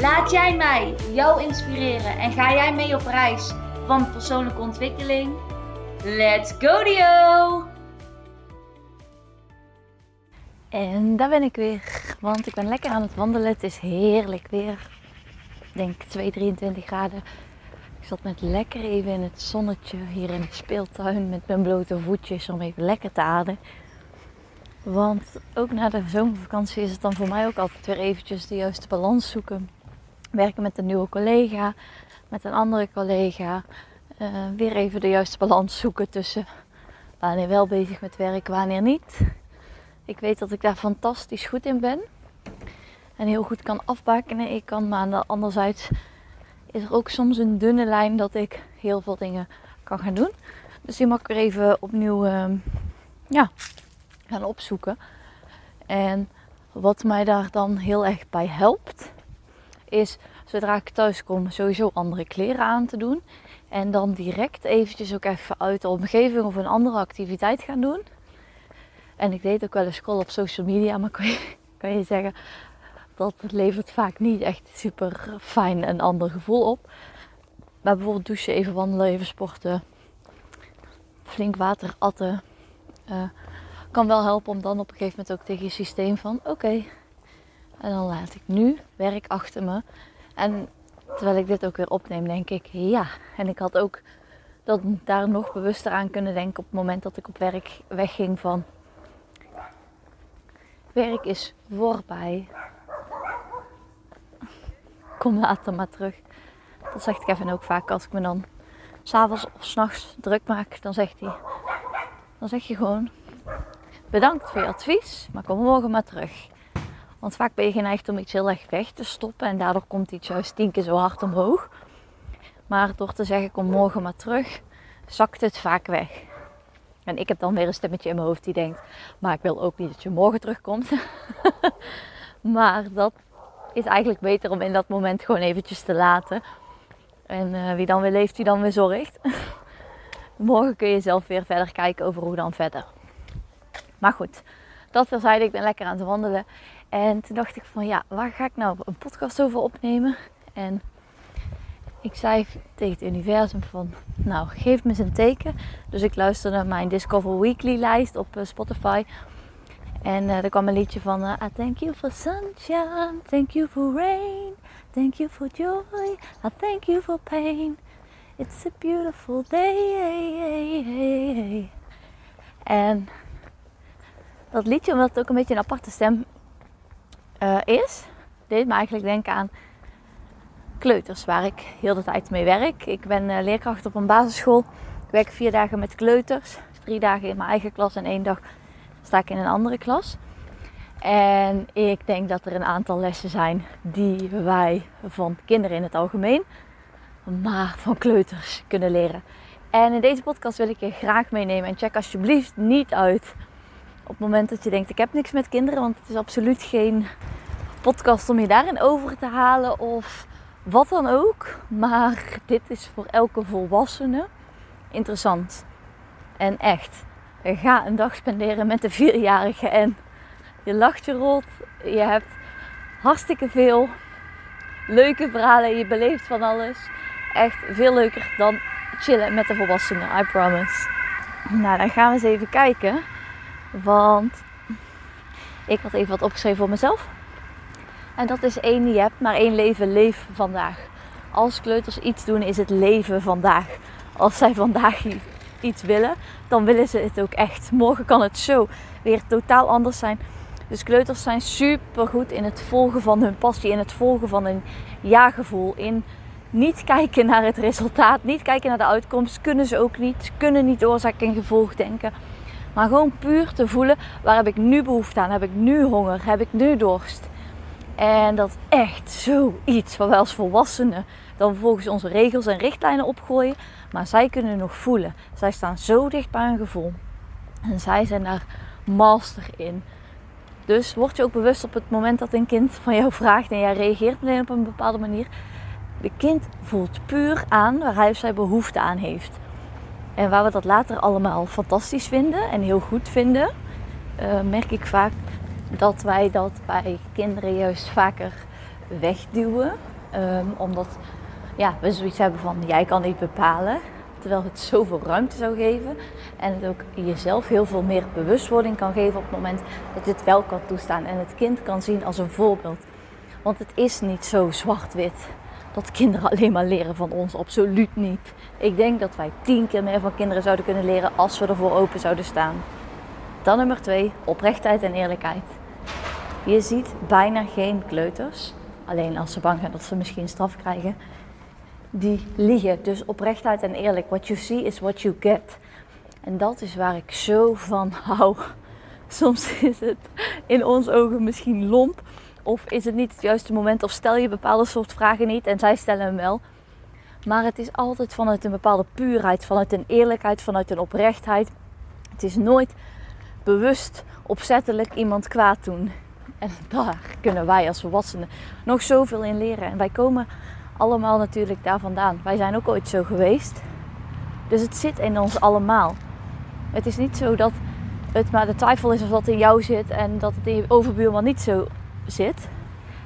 Laat jij mij jou inspireren en ga jij mee op reis van persoonlijke ontwikkeling? Let's go Dio! En daar ben ik weer, want ik ben lekker aan het wandelen. Het is heerlijk weer. Ik denk 2, 23 graden. Ik zat net lekker even in het zonnetje hier in de speeltuin met mijn blote voetjes om even lekker te ademen. Want ook na de zomervakantie is het dan voor mij ook altijd weer eventjes de juiste balans zoeken. Werken met een nieuwe collega, met een andere collega. Uh, weer even de juiste balans zoeken tussen wanneer wel bezig met werk, wanneer niet. Ik weet dat ik daar fantastisch goed in ben. En heel goed kan afbakenen. Ik kan, maar anderzijds is er ook soms een dunne lijn dat ik heel veel dingen kan gaan doen. Dus die mag ik weer even opnieuw uh, ja, gaan opzoeken. En wat mij daar dan heel erg bij helpt, is zodra ik thuis kom sowieso andere kleren aan te doen. En dan direct eventjes ook even uit de omgeving of een andere activiteit gaan doen. En ik deed ook wel eens scroll op social media, maar kan je, kan je zeggen dat levert vaak niet echt super fijn een ander gevoel op. Maar bijvoorbeeld douchen, even wandelen, even sporten, flink water atten. Uh, kan wel helpen om dan op een gegeven moment ook tegen je systeem van oké. en dan laat ik nu werk achter me. En terwijl ik dit ook weer opneem, denk ik ja. En ik had ook dat daar nog bewuster aan kunnen denken op het moment dat ik op werk wegging van werk is voorbij. Kom later maar terug. Dat zegt Kevin ook vaak als ik me dan s'avonds of s'nachts druk maak. Dan zegt hij, dan zeg je gewoon Bedankt voor je advies, maar kom morgen maar terug. Want vaak ben je geneigd om iets heel erg weg te stoppen en daardoor komt iets juist tien keer zo hard omhoog. Maar door te zeggen kom morgen maar terug, zakt het vaak weg. En ik heb dan weer een stemmetje in mijn hoofd die denkt, maar ik wil ook niet dat je morgen terugkomt. maar dat is eigenlijk beter om in dat moment gewoon eventjes te laten. En uh, wie dan weer leeft, die dan weer zorgt. morgen kun je zelf weer verder kijken over hoe dan verder. Maar goed, dat terzijde, ik ben lekker aan het wandelen. En toen dacht ik van ja, waar ga ik nou een podcast over opnemen? En ik zei tegen het universum van nou, geef me eens een teken. Dus ik luisterde naar mijn Discover Weekly lijst op eh, Spotify. En uh, er kwam een liedje van uh, I thank you for sunshine, thank you for rain, thank you for joy, I thank you for pain. It's a beautiful day. En dat liedje, omdat het ook een beetje een aparte stem uh, is, deed me eigenlijk denken aan kleuters, waar ik heel de tijd mee werk. Ik ben uh, leerkracht op een basisschool. Ik werk vier dagen met kleuters, drie dagen in mijn eigen klas en één dag sta ik in een andere klas. En ik denk dat er een aantal lessen zijn die wij van kinderen in het algemeen, maar van kleuters kunnen leren. En in deze podcast wil ik je graag meenemen. En check alsjeblieft niet uit op het moment dat je denkt, ik heb niks met kinderen, want het is absoluut geen podcast om je daarin over te halen of wat dan ook. Maar dit is voor elke volwassene interessant. En echt, ga een dag spenderen met de vierjarige en je lacht je rot. Je hebt hartstikke veel leuke verhalen. Je beleeft van alles. Echt veel leuker dan chillen met de volwassenen, I promise. Nou, dan gaan we eens even kijken want ik had even wat opgeschreven voor mezelf. En dat is één, je hebt maar één leven, leef vandaag. Als kleuters iets doen, is het leven vandaag. Als zij vandaag iets willen, dan willen ze het ook echt. Morgen kan het zo weer totaal anders zijn. Dus kleuters zijn super goed in het volgen van hun passie, in het volgen van hun ja-gevoel. In niet kijken naar het resultaat, niet kijken naar de uitkomst. Kunnen ze ook niet. Kunnen niet oorzaak en gevolg denken. Maar gewoon puur te voelen, waar heb ik nu behoefte aan? Heb ik nu honger? Heb ik nu dorst? En dat is echt zoiets waar wij als volwassenen dan volgens onze regels en richtlijnen opgooien. Maar zij kunnen nog voelen. Zij staan zo dicht bij hun gevoel. En zij zijn daar master in. Dus word je ook bewust op het moment dat een kind van jou vraagt en jij reageert meteen op een bepaalde manier. De kind voelt puur aan waar hij of zij behoefte aan heeft. En waar we dat later allemaal fantastisch vinden en heel goed vinden, uh, merk ik vaak dat wij dat bij kinderen juist vaker wegduwen. Um, omdat ja, we zoiets hebben van jij kan niet bepalen. Terwijl het zoveel ruimte zou geven. En het ook jezelf heel veel meer bewustwording kan geven op het moment dat je het wel kan toestaan. En het kind kan zien als een voorbeeld. Want het is niet zo zwart-wit dat kinderen alleen maar leren van ons. Absoluut niet. Ik denk dat wij tien keer meer van kinderen zouden kunnen leren als we ervoor open zouden staan. Dan nummer twee, oprechtheid en eerlijkheid. Je ziet bijna geen kleuters, alleen als ze bang zijn dat ze misschien straf krijgen, die liegen. Dus oprechtheid en eerlijk. What you see is what you get. En dat is waar ik zo van hou. Soms is het in ons ogen misschien lomp. Of is het niet het juiste moment. Of stel je bepaalde soort vragen niet en zij stellen hem wel. Maar het is altijd vanuit een bepaalde puurheid. Vanuit een eerlijkheid. Vanuit een oprechtheid. Het is nooit bewust opzettelijk iemand kwaad doen. En daar kunnen wij als volwassenen nog zoveel in leren. En wij komen allemaal natuurlijk daar vandaan. Wij zijn ook ooit zo geweest. Dus het zit in ons allemaal. Het is niet zo dat het maar de twijfel is of dat in jou zit en dat het in je overbuurman niet zo zit.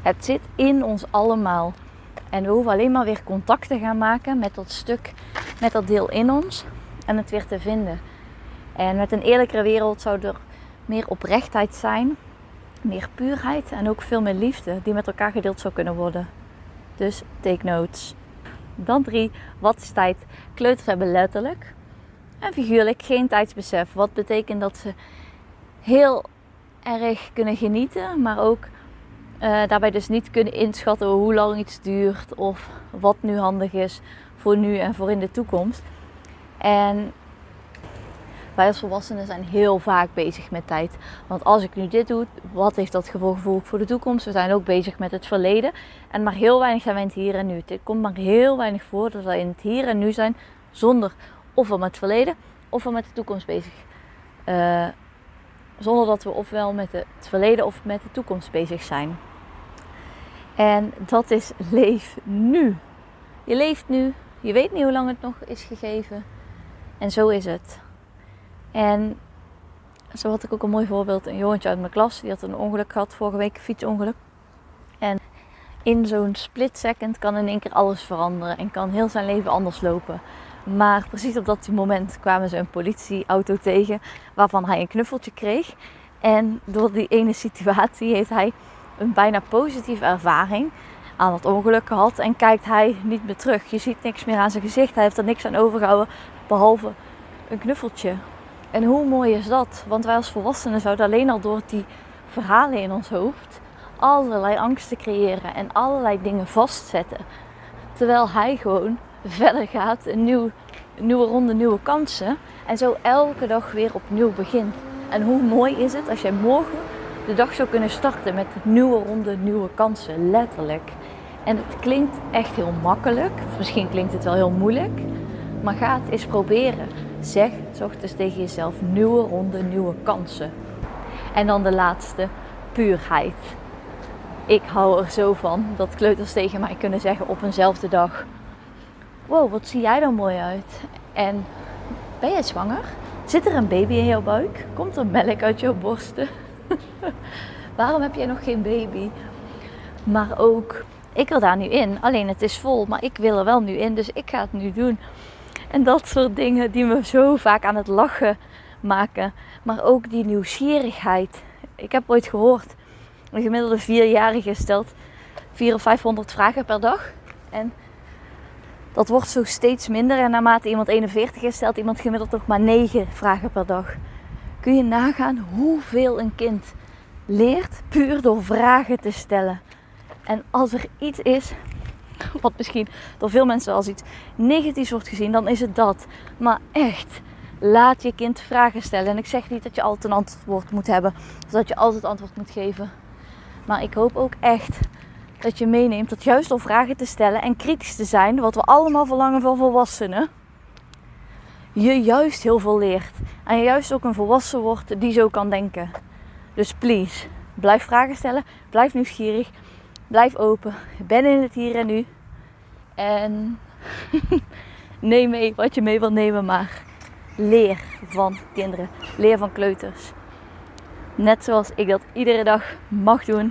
Het zit in ons allemaal. En we hoeven alleen maar weer contact te gaan maken met dat stuk, met dat deel in ons en het weer te vinden. En met een eerlijkere wereld zou er meer oprechtheid zijn, meer puurheid en ook veel meer liefde die met elkaar gedeeld zou kunnen worden. Dus take notes. Dan drie, wat is tijd? Kleuters hebben letterlijk en figuurlijk geen tijdsbesef. Wat betekent dat ze heel erg kunnen genieten, maar ook uh, daarbij dus niet kunnen inschatten hoe lang iets duurt of wat nu handig is voor nu en voor in de toekomst. En wij als volwassenen zijn heel vaak bezig met tijd. Want als ik nu dit doe, wat heeft dat gevolg voor de toekomst? We zijn ook bezig met het verleden. En maar heel weinig zijn wij in het hier en nu. Het komt maar heel weinig voor dat wij in het hier en nu zijn zonder ofwel met het verleden ofwel met de toekomst bezig. Uh, zonder dat we ofwel met het verleden of met de toekomst bezig zijn. En dat is leef nu. Je leeft nu. Je weet niet hoe lang het nog is gegeven. En zo is het. En zo had ik ook een mooi voorbeeld. Een jongetje uit mijn klas, die had een ongeluk gehad vorige week, een fietsongeluk. En in zo'n split second kan in één keer alles veranderen en kan heel zijn leven anders lopen. Maar precies op dat moment kwamen ze een politieauto tegen waarvan hij een knuffeltje kreeg. En door die ene situatie heeft hij een bijna positieve ervaring aan het ongeluk gehad. En kijkt hij niet meer terug. Je ziet niks meer aan zijn gezicht. Hij heeft er niks aan overgehouden behalve een knuffeltje. En hoe mooi is dat? Want wij als volwassenen zouden alleen al door die verhalen in ons hoofd allerlei angsten creëren en allerlei dingen vastzetten. Terwijl hij gewoon verder gaat, een, nieuw, nieuwe ronde, nieuwe kansen. En zo elke dag weer opnieuw begint. En hoe mooi is het als jij morgen de dag zou kunnen starten met nieuwe ronde, nieuwe kansen, letterlijk. En het klinkt echt heel makkelijk, misschien klinkt het wel heel moeilijk, maar ga het eens proberen. Zeg s ochtends tegen jezelf nieuwe ronde, nieuwe kansen. En dan de laatste, puurheid. Ik hou er zo van dat kleuters tegen mij kunnen zeggen op eenzelfde dag: Wow, wat zie jij er mooi uit? En ben jij zwanger? Zit er een baby in jouw buik? Komt er melk uit jouw borsten? Waarom heb jij nog geen baby? Maar ook, ik wil daar nu in. Alleen het is vol, maar ik wil er wel nu in, dus ik ga het nu doen. En dat soort dingen die me zo vaak aan het lachen maken. Maar ook die nieuwsgierigheid. Ik heb ooit gehoord, een gemiddelde vierjarige stelt 400 of 500 vragen per dag. En dat wordt zo steeds minder. En naarmate iemand 41 is, stelt iemand gemiddeld nog maar 9 vragen per dag. Kun je nagaan hoeveel een kind leert puur door vragen te stellen. En als er iets is wat misschien door veel mensen als iets negatiefs wordt gezien, dan is het dat. Maar echt, laat je kind vragen stellen. En ik zeg niet dat je altijd een antwoord moet hebben, of dat je altijd antwoord moet geven. Maar ik hoop ook echt dat je meeneemt dat juist door vragen te stellen en kritisch te zijn, wat we allemaal verlangen van volwassenen, je juist heel veel leert. En je juist ook een volwassen wordt die zo kan denken. Dus please, blijf vragen stellen, blijf nieuwsgierig, blijf open. Ben in het hier en nu. En neem mee wat je mee wilt nemen, maar leer van kinderen. Leer van kleuters. Net zoals ik dat iedere dag mag doen.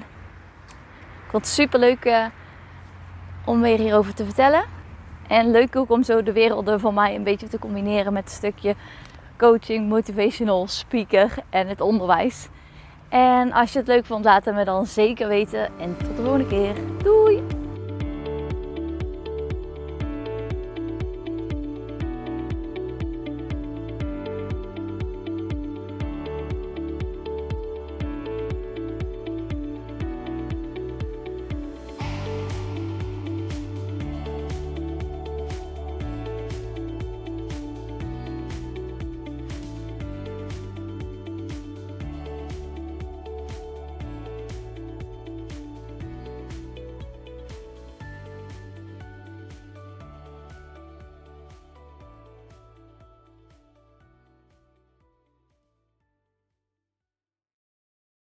Ik vond het super leuk uh, om weer hierover te vertellen. En leuk ook om zo de werelden van mij een beetje te combineren met een stukje coaching, motivational speaker en het onderwijs. En als je het leuk vond, laat het me dan zeker weten. En tot de volgende keer. Doei!